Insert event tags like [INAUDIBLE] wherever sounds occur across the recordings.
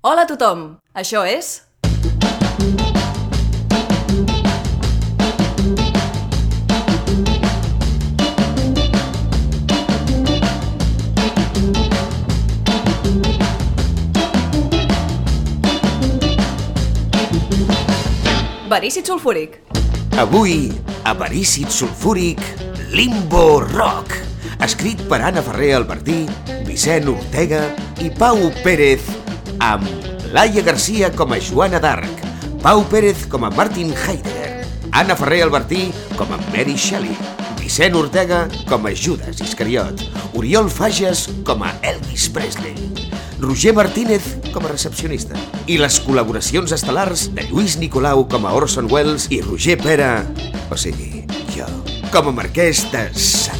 Hola a tothom! Això és... Verícid sulfúric. Avui, avarícid sulfúric, Limbo Rock, escrit per Anna Ferrer Albertí, Vicent Ortega i Pau Pérez, amb Laia Garcia com a Joana d'Arc, Pau Pérez com a Martin Heidegger, Anna Ferrer Albertí com a Mary Shelley, Vicent Ortega com a Judas Iscariot, Oriol Fages com a Elvis Presley, Roger Martínez com a recepcionista i les col·laboracions estel·lars de Lluís Nicolau com a Orson Welles i Roger Pera, o sigui, jo, com a marquès de Sada.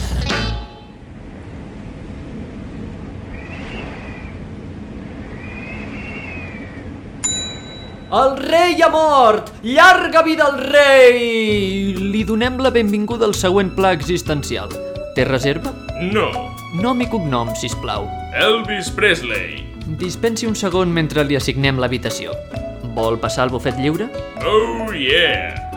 El rei ha mort! Llarga vida al rei! Li donem la benvinguda al següent pla existencial. Té reserva? No. Nom i cognom, si plau. Elvis Presley. Dispensi un segon mentre li assignem l'habitació. Vol passar al bufet lliure? Oh yeah.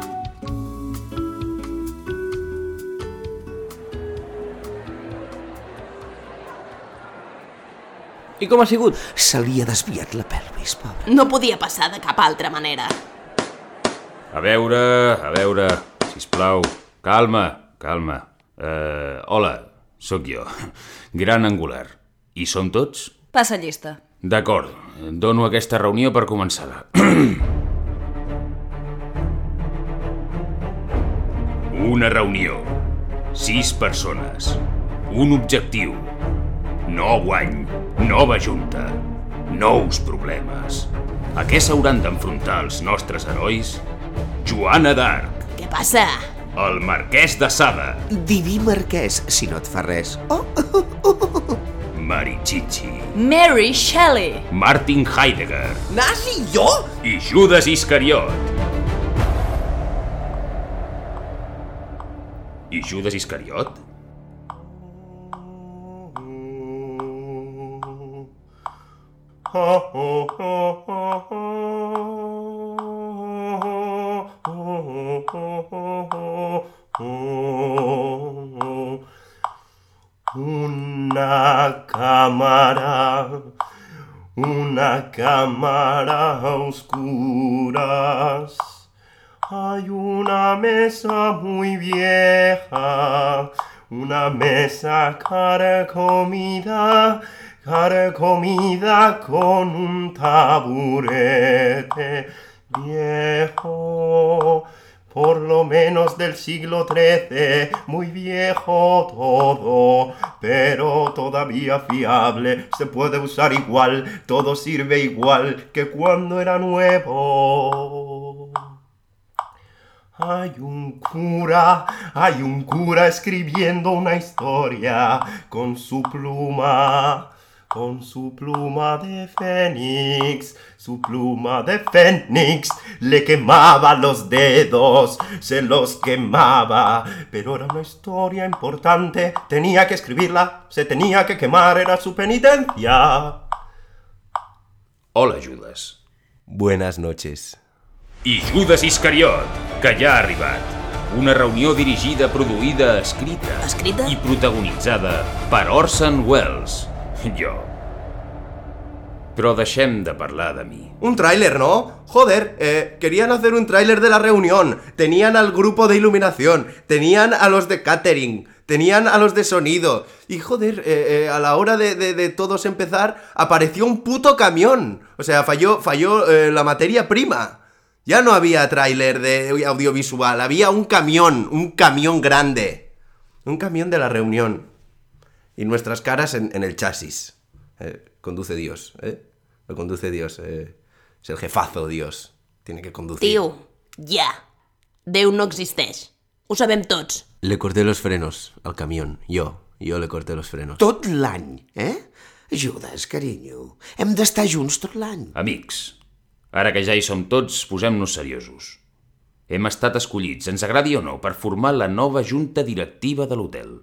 I com ha sigut? Se li ha desviat la pelvis, pobre. No podia passar de cap altra manera. A veure, a veure, sisplau. Calma, calma. Uh, hola, sóc jo. [LAUGHS] Gran angular. I som tots? Passa llista. D'acord, dono aquesta reunió per començar. [CLEARS THROAT] Una reunió. Sis persones. Un objectiu. No guany. Nova junta. Nous problemes. A què s'hauran d'enfrontar els nostres herois? Joana d'Arc, Què passa? el marquès de Sada, Diví marquès, si no et fa res. Oh, Marichichi, Mary Shelley. Martin Heidegger Nazi, jo? i Judas Iscariot. I Judas Iscariot? Una cámara, una cámara a oscuras. Hay una mesa muy vieja, una mesa carcomida, carcomida con un taburete viejo por lo menos del siglo XIII, muy viejo todo, pero todavía fiable, se puede usar igual, todo sirve igual que cuando era nuevo. Hay un cura, hay un cura escribiendo una historia con su pluma, con su pluma de fénix, su pluma de fénix le quemaba los dedos, se los quemaba, pero era una historia importante, tenía que escribirla, se tenía que quemar, era su penitencia. Hola, Judas. Buenas noches. I Judas Iscariot, que ja ha arribat. Una reunió dirigida, produïda, escrita... Escrita? I protagonitzada per Orson Welles. [LAUGHS] Jo. Però deixem de parlar de mi. Un tráiler, ¿no? Joder, eh, querían hacer un tráiler de la reunión. Tenían al grupo de iluminación, tenían a los de catering, tenían a los de sonido. Y joder, eh, eh, a la hora de, de- de todos empezar, apareció un puto camión. O sea, falló, falló la materia prima. Ya no había tráiler de audiovisual, había un camión, un camión grande. Un camión de la reunión. Y nuestras caras en, en el chasis. Eh, conduce Dios, ¿eh? Lo conduce Dios. eh. Es el jefazo Dios. Tiene que conducir. Tio, ja. Déu no existeix. Ho sabem tots. Le corté los frenos al camión. Yo, yo le corté los frenos. Tot l'any, eh? Judes, carinyo, hem d'estar junts tot l'any. Amics, ara que ja hi som tots, posem-nos seriosos. Hem estat escollits, ens agradi o no, per formar la nova junta directiva de l'hotel.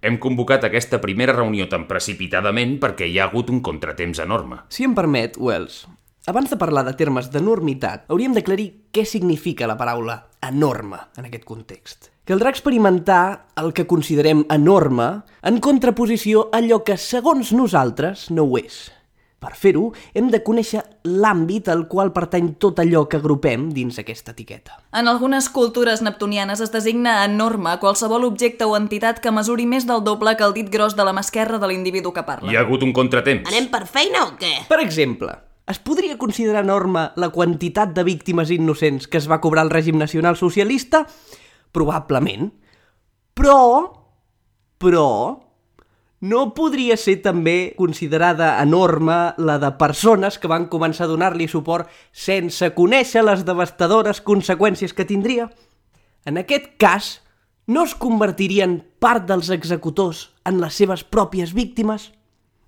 Hem convocat aquesta primera reunió tan precipitadament perquè hi ha hagut un contratemps enorme. Si em permet, Wells, Abans de parlar de termes d'enormitat, hauríem d'aclarir què significa la paraula enorme en aquest context. Caldrà experimentar el que considerem enorme en contraposició a allò que, segons nosaltres, no ho és. Per fer-ho, hem de conèixer l'àmbit al qual pertany tot allò que agrupem dins aquesta etiqueta. En algunes cultures neptunianes es designa enorme qualsevol objecte o entitat que mesuri més del doble que el dit gros de la mà esquerra de l'individu que parla. Hi ha hagut un contratemps. Anem per feina o què? Per exemple, es podria considerar enorme la quantitat de víctimes innocents que es va cobrar el règim nacional socialista? Probablement. Però... Però... No podria ser també considerada enorme la de persones que van començar a donar-li suport sense conèixer les devastadores conseqüències que tindria? En aquest cas, no es convertirien part dels executors en les seves pròpies víctimes?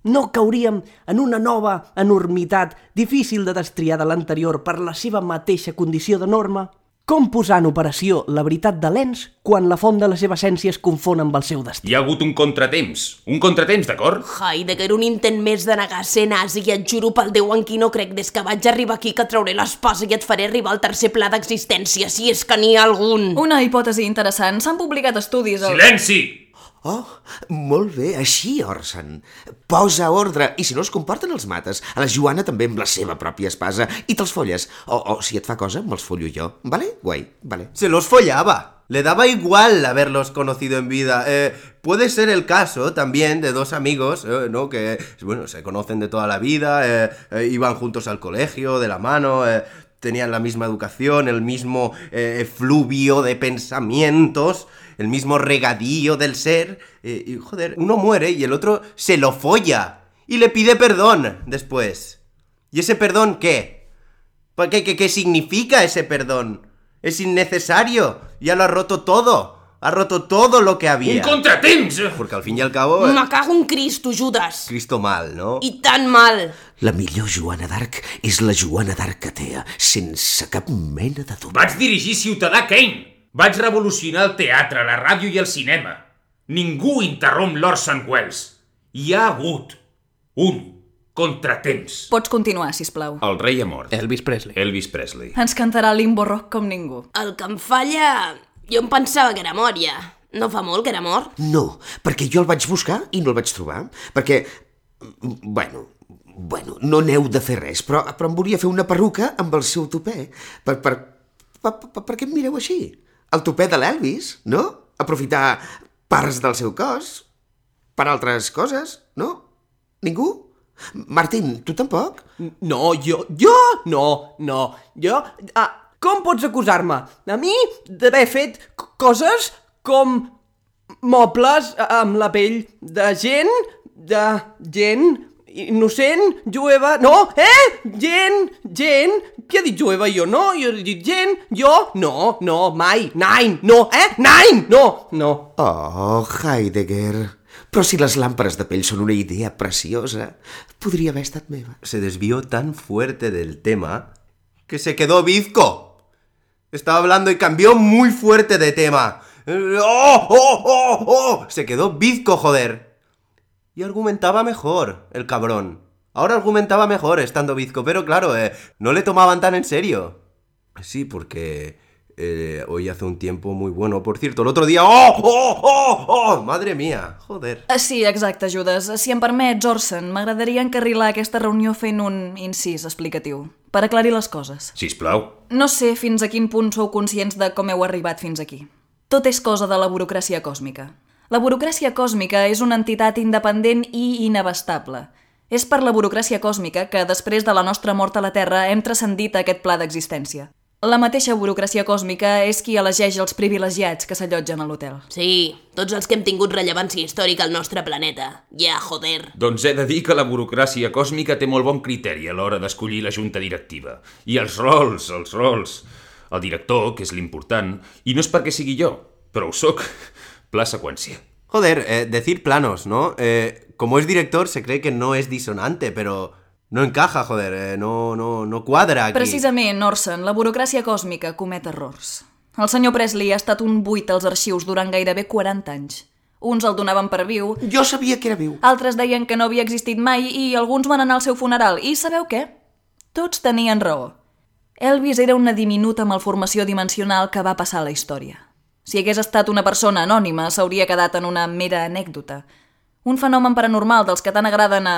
No cauríem en una nova enormitat difícil de destriar de l'anterior per la seva mateixa condició de norma? Com posar en operació la veritat de l'ens quan la font de la seva essència es confon amb el seu destí? Hi ha hagut un contratemps. Un contratemps, d'acord? Heidegger, un intent més de negar ser nazi i et juro pel Déu en qui no crec des que vaig arribar aquí que trauré l'espasa i et faré arribar al tercer pla d'existència, si és que n'hi ha algun. Una hipòtesi interessant. S'han publicat estudis... al- Silenci! Oh, molt bé, així, Orson. Posa ordre, i si no es comporten els mates. A la Joana també amb la seva pròpia espasa, i te'ls folles. O, o si et fa cosa, me'ls follo jo. Vale? Guai, vale. Se los follaba. Le daba igual haberlos conocido en vida. Eh, puede ser el caso también de dos amigos, eh, ¿no? Que, bueno, se conocen de toda la vida, eh, eh, iban juntos al colegio, de la mano, tenían la misma educación, el mismo eh, fluvio de pensamientos, el mismo regadío del ser. eh, y, joder, uno muere y el otro se lo folla. Y le pide perdón después. ¿Y ese perdón qué? ¿Por ¿Qué, qué, qué significa ese perdón? Es innecesario. Ya lo ha roto todo. Ha roto todo lo que Un había. contratemps! Porque al fin y al cabo... eh, Me cago en Cristo, Judas. Cristo mal, ¿no? I tan mal. La millor Joana d'Arc és la Joana d'Arc atea, sense cap mena de dubte. Vaig dirigir Ciutadà Kane. Vaig revolucionar el teatre, la ràdio i el cinema. Ningú interromp l'Orson Welles. Hi ha hagut un contratemps. Pots continuar, si plau. El rei ha mort. Elvis Presley. Elvis Presley. Ens cantarà Limbo Rock com ningú. El que em falla... Jo em pensava que era mort, ja. No fa molt que era mort? No, perquè jo el vaig buscar i no el vaig trobar, perquè... Bueno, bueno, no n'heu de fer res, però, però em volia fer una perruca amb el seu topè. Per, per, per, per, per què em mireu així? El topè de l'Elvis, no? Aprofitar parts del seu cos per altres coses, no? Ningú? Martín, tu tampoc? No, jo, jo, no, no, jo... Ah, com pots acusar-me? A mi d'haver fet coses com mobles amb la pell de gent, de gent innocent, jueva... No, eh? Gent, gent... Qui ha dit jueva? Jo no, jo he dit gent, jo... No, no, mai, nein, no, eh? Nein, no, no. Oh, Heidegger. Però si les làmperes de pell són una idea preciosa, podria haver estat meva. Se desvió tan fuerte del tema que se quedó bizco. Estaba hablando y cambió muy fuerte de tema. ¡Oh, oh, oh, oh! Se quedó bizco, joder. Y argumentaba mejor, el cabrón. Ahora argumentaba mejor estando bizco, pero claro, eh, no le tomaban tan en serio. Sí, porque eh, hoy hace un tiempo muy bueno. Por cierto, el otro día... ¡Oh, oh, oh, oh! Madre mía, joder. Ah, Sí, exacte, Judas. Si em permets, Orson, m'agradaria encarrilar aquesta reunió fent un incís explicatiu, per aclarir les coses. Sisplau. No sé fins a quin punt sou conscients de com heu arribat fins aquí. Tot és cosa de la burocràcia còsmica. La burocràcia còsmica és una entitat independent i inabastable. És per la burocràcia còsmica que, després de la nostra mort a la Terra, hem transcendit aquest pla d'existència. La mateixa burocràcia còsmica és qui elegeix els privilegiats que s'allotgen a l'hotel. Sí, tots els que hem tingut rellevància històrica al nostre planeta. Ja, joder. Doncs he de dir que la burocràcia còsmica té molt bon criteri a l'hora d'escollir la junta directiva. I els rols, els rols. El director, que és l'important, i no és perquè sigui jo, però ho sóc. Pla seqüència. Joder, eh, decir planos, ¿no? Eh, como es director se cree que no es disonante, pero no encaja, joder, eh, no, no, no cuadra aquí. Precisament, Orson, la burocràcia còsmica comet errors. El senyor Presley ha estat un buit als arxius durant gairebé 40 anys. Uns el donaven per viu, Jo sabia que era viu. altres deien que no havia existit mai i alguns van anar al seu funeral. I sabeu què? Tots tenien raó. Elvis era una diminuta malformació dimensional que va passar a la història. Si hagués estat una persona anònima, s'hauria quedat en una mera anècdota. Un fenomen paranormal dels que tant agraden a...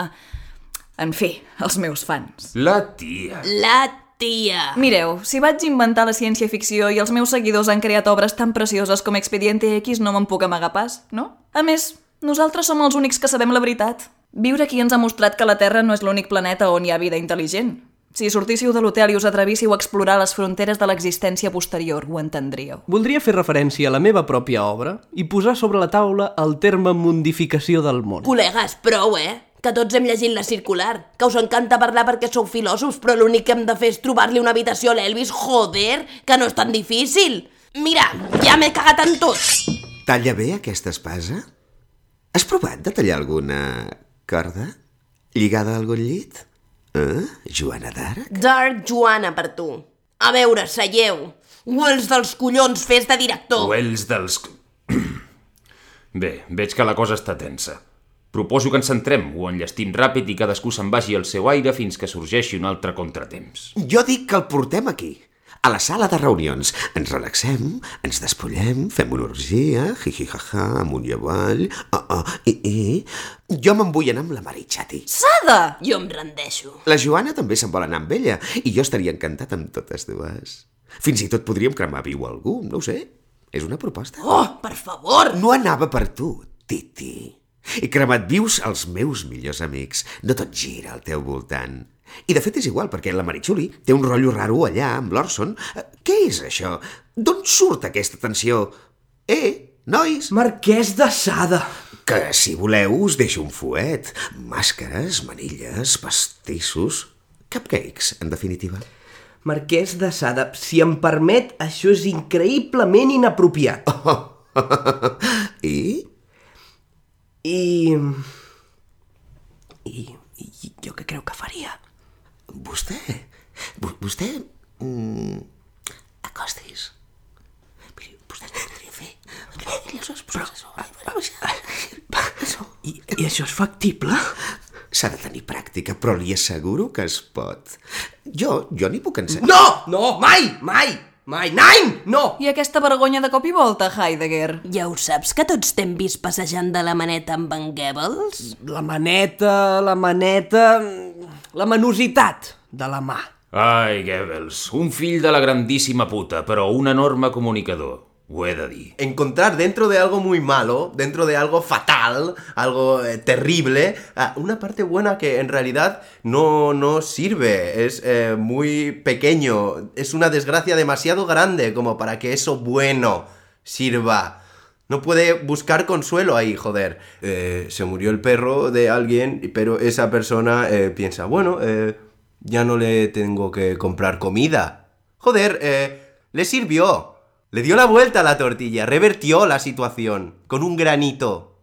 En fi, als meus fans. La tia. La tia. Mireu, si vaig inventar la ciència-ficció i els meus seguidors han creat obres tan precioses com Expediente X, no me'n puc amagar pas, no? A més, nosaltres som els únics que sabem la veritat. Viure aquí ens ha mostrat que la Terra no és l'únic planeta on hi ha vida intel·ligent. Si sortíssiu de l'hotel i us atrevíssiu a explorar les fronteres de l'existència posterior, ho entendríeu. Voldria fer referència a la meva pròpia obra i posar sobre la taula el terme mundificació del món. Col·legues, prou, eh? Que tots hem llegit la circular, que us encanta parlar perquè sou filòsofs, però l'únic que hem de fer és trobar-li una habitació a l'Elvis, joder, que no és tan difícil. Mira, ja m'he cagat en tot. Talla bé aquesta espasa? Has provat de tallar alguna corda? Lligada a algun llit? Eh? Joana d'Arc? Dark Joana per tu. A veure, seieu. O els dels collons fes de director. O ells dels... [CLEARS THROAT] Bé, veig que la cosa està tensa. Proposo que ens centrem, ho enllestim ràpid i cadascú se'n vagi al seu aire fins que sorgeixi un altre contratemps. Jo dic que el portem aquí, a la sala de reunions. Ens relaxem, ens despullem, fem una orgia, jijijaja, amunt i avall, ah, ah, i, i... Jo me'n vull anar amb la Marichati. Sada! Jo em rendeixo. La Joana també se'n vol anar amb ella, i jo estaria encantat amb totes dues. Fins i tot podríem cremar viu algú, no ho sé. És una proposta. Oh, per favor! No anava per tu, Titi. He cremat vius els meus millors amics. No tot gira al teu voltant. I de fet és igual, perquè la Marichuli té un rotllo raro allà amb l'Orson. Eh, Què és això? D'on surt aquesta tensió? Eh, nois? Marquès de Sada. Que si voleu us deixo un fuet. Màscares, manilles, pastissos... Cupcakes, en definitiva. Marquès de Sada, si em permet, això és increïblement inapropiat. [LAUGHS] I? I... I, I jo què creu que faria? Vostè... vo- Vostè... Mm, acostis. Miri, vostè no podria fer... Ell és Però... I, I això és factible? S'ha de tenir pràctica, però li asseguro que es pot. Jo, jo n'hi puc ensenyar. No! No, mai! Mai! Mai! Nein! No! I aquesta vergonya de cop i volta, Heidegger? Ja ho saps que tots t'hem vist passejant de la maneta amb en Goebbels? La maneta, la maneta... La manositat de la mà. Ai, Goebbels, un fill de la grandíssima puta, però un enorme comunicador. Encontrar dentro de algo muy malo, dentro de algo fatal, algo eh, terrible, ah, una parte buena que en realidad no, sirve, es eh, muy pequeño, es una desgracia demasiado grande como para que eso bueno sirva. No puede buscar consuelo ahí, joder. Eh, se murió el perro de alguien, pero esa persona piensa, bueno, eh, ya no le tengo que comprar comida. Joder, le sirvió. Le dio la vuelta a la tortilla, revertió la situación con un granito.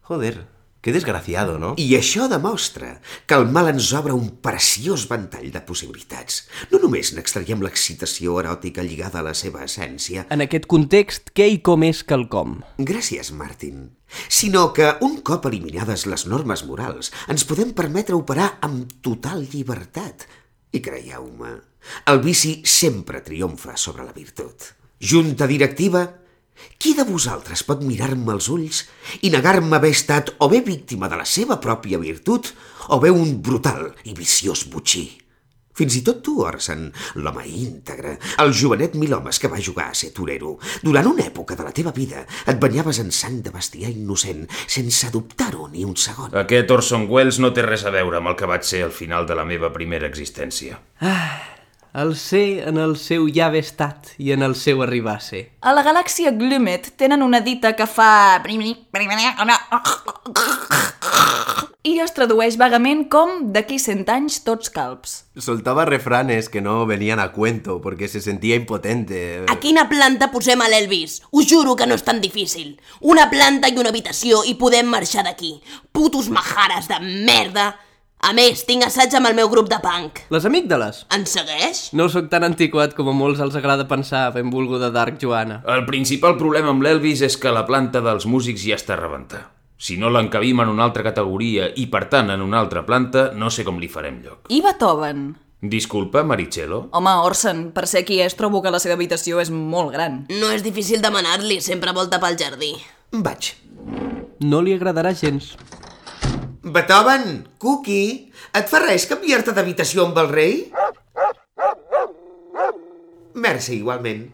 Joder, qué desgraciado, ¿no? I això demostra que el mal ens obre un preciós ventall de possibilitats. No només n'extraiem l'excitació eròtica lligada a la seva essència, En aquest context, què i com és quelcom? Gràcies, Martin. Sinó que, un cop eliminades les normes morals, ens podem permetre operar amb total llibertat. I creieu-me, el vici sempre triomfa sobre la virtut. Junta directiva, qui de vosaltres pot mirar-me als ulls i negar-me haver estat o bé víctima de la seva pròpia virtut o bé un brutal i viciós butxí? Fins i tot tu, Orson, l'home íntegre, el jovenet mil homes que va jugar a ser torero. Durant una època de la teva vida et banyaves en sang de bestiar innocent, sense dubtar-ho ni un segon. Aquest Orson Welles no té res a veure amb el que vaig ser al final de la meva primera existència. El ser en el seu ja haver estat i en el seu arribar a ser. A la galàxia Glumet tenen una dita que fa... I es tradueix vagament com d'aquí cent anys tots calbs. Soltaba refranes que no venían a cuento porque se sentía impotente. A quina planta posem a l'Elvis? Us juro que no és tan difícil. Una planta i una habitació i podem marxar d'aquí. Putos majares de merda! A més, tinc assaig amb el meu grup de punk. Les amígdales? Ens segueix? No sóc tan antiquat com a molts els agrada pensar, benvolguda Dark Joana. El principal problema amb l'Elvis és que la planta dels músics ja està a rebentar. Si no l'encabim en una altra categoria i, per tant, en una altra planta, no sé com li farem lloc. I Beethoven? Disculpa, Marichelo? Home, Orson, per ser qui és, trobo que la seva habitació és molt gran. No és difícil demanar-li, sempre vol tapar el jardí. Vaig. No li agradarà gens. Beethoven, Cookie, et fa res canviar-te d'habitació amb el rei? Merci, igualment.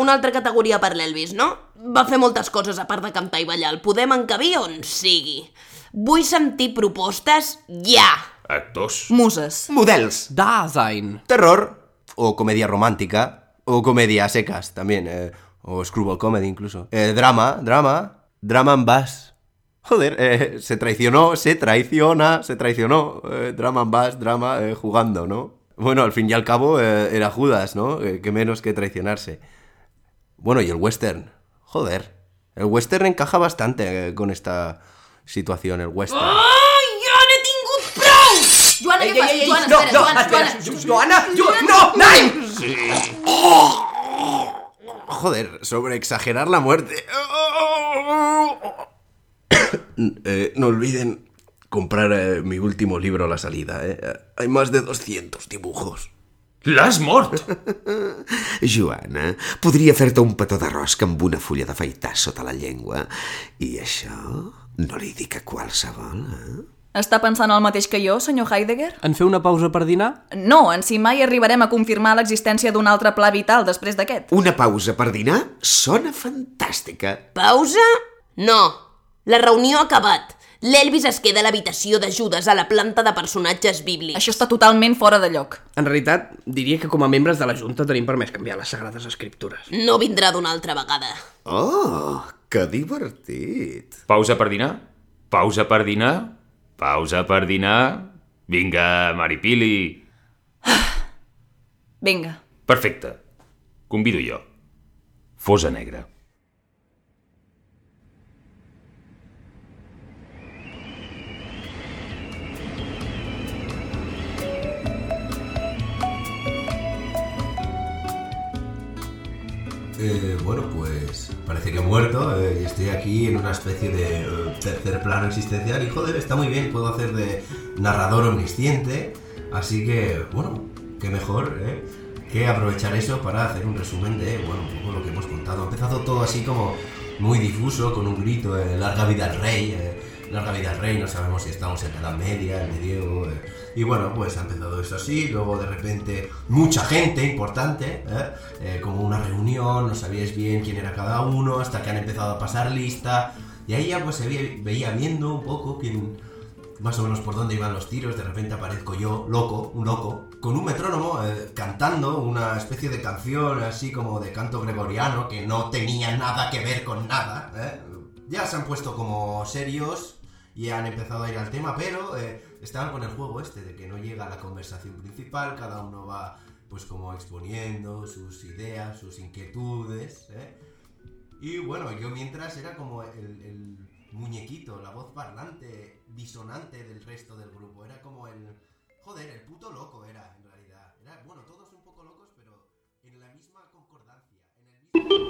Una altra categoria per l'Elvis, no? Va fer moltes coses a part de cantar i ballar. El podem encabir on sigui. Vull sentir propostes ja. Actors. Muses. Models. Dasein. Terror. O comedia romántica. O comedia a secas también. eh, o screwball comedy incluso. Eh, drama, drama. Drama en bass. Joder, eh, se traicionó, se traiciona, se traicionó. Eh, drama en bass, drama eh, jugando, ¿no? Bueno, al fin y al cabo eh, era Judas, ¿no? Eh, que menos que traicionarse. Bueno, y el western. Joder. El western encaja bastante eh, con esta situación, el western. Joana, fas? Joana, no, espera, no, Joana, espera, Joana. Joana, jo, no, Nine! Joder, sobre exagerar la muerte. [COUGHS] Eh, no olviden comprar eh, mi último libro a la salida. eh. Hay más de 200 dibujos. L'has mort! [LAUGHS] Joana, podria fer-te un petó d'arròs amb una fulla d'afaitar sota la llengua. I això no li dic a qualsevol, eh? Està pensant el mateix que jo, senyor Heidegger? En fer una pausa per dinar? No, en si mai arribarem a confirmar l'existència d'un altre pla vital després d'aquest. Una pausa per dinar sona fantàstica. Pausa? No. La reunió ha acabat. L'Elvis es queda a l'habitació de Judes a la planta de personatges bíblics. Això està totalment fora de lloc. En realitat, diria que com a membres de la Junta tenim permès canviar les Sagrades Escriptures. No vindrà d'una altra vegada. Oh, que divertit. Pausa per dinar? Pausa per dinar? Pausa per dinar? Vinga, Maripili. Vinga. Perfecte. Convido jo. Fosa negra. Eh, bueno, pues parece que he muerto eh, y estoy aquí en una especie de eh, tercer plano existencial y joder, está muy bien, puedo hacer de narrador omnisciente, así que, bueno, qué mejor, ¿eh? que aprovechar eso para hacer un resumen de, bueno, un poco lo que hemos contado. Ha empezado todo así como muy difuso, con un grito, larga vida al rey, eh, larga vida al rey, no sabemos si estamos en la Edad Media, el medievo, eh, y bueno, pues ha empezado eso así, luego de repente mucha gente importante, ¿eh? Eh, como una reunión, no sabíais bien quién era cada uno, hasta que han empezado a pasar lista, y ahí ya pues se veía, veía viendo un poco quién, más o menos por dónde iban los tiros, de repente aparezco yo, loco, un loco, con un metrónomo, eh, cantando una especie de canción así como de canto gregoriano, que no tenía nada que ver con nada, ¿eh? Ya se han puesto como serios y han empezado a ir al tema, pero eh, estaban con el juego este de que no llega a la conversación principal, cada uno va pues como exponiendo sus ideas, sus inquietudes, ¿eh? Y bueno, yo mientras era como el, el muñequito, la voz parlante, disonante del resto del grupo. Era como el... Joder, el puto loco era, en realidad. Era, bueno, todos un poco locos, pero en la misma concordancia. En el mismo...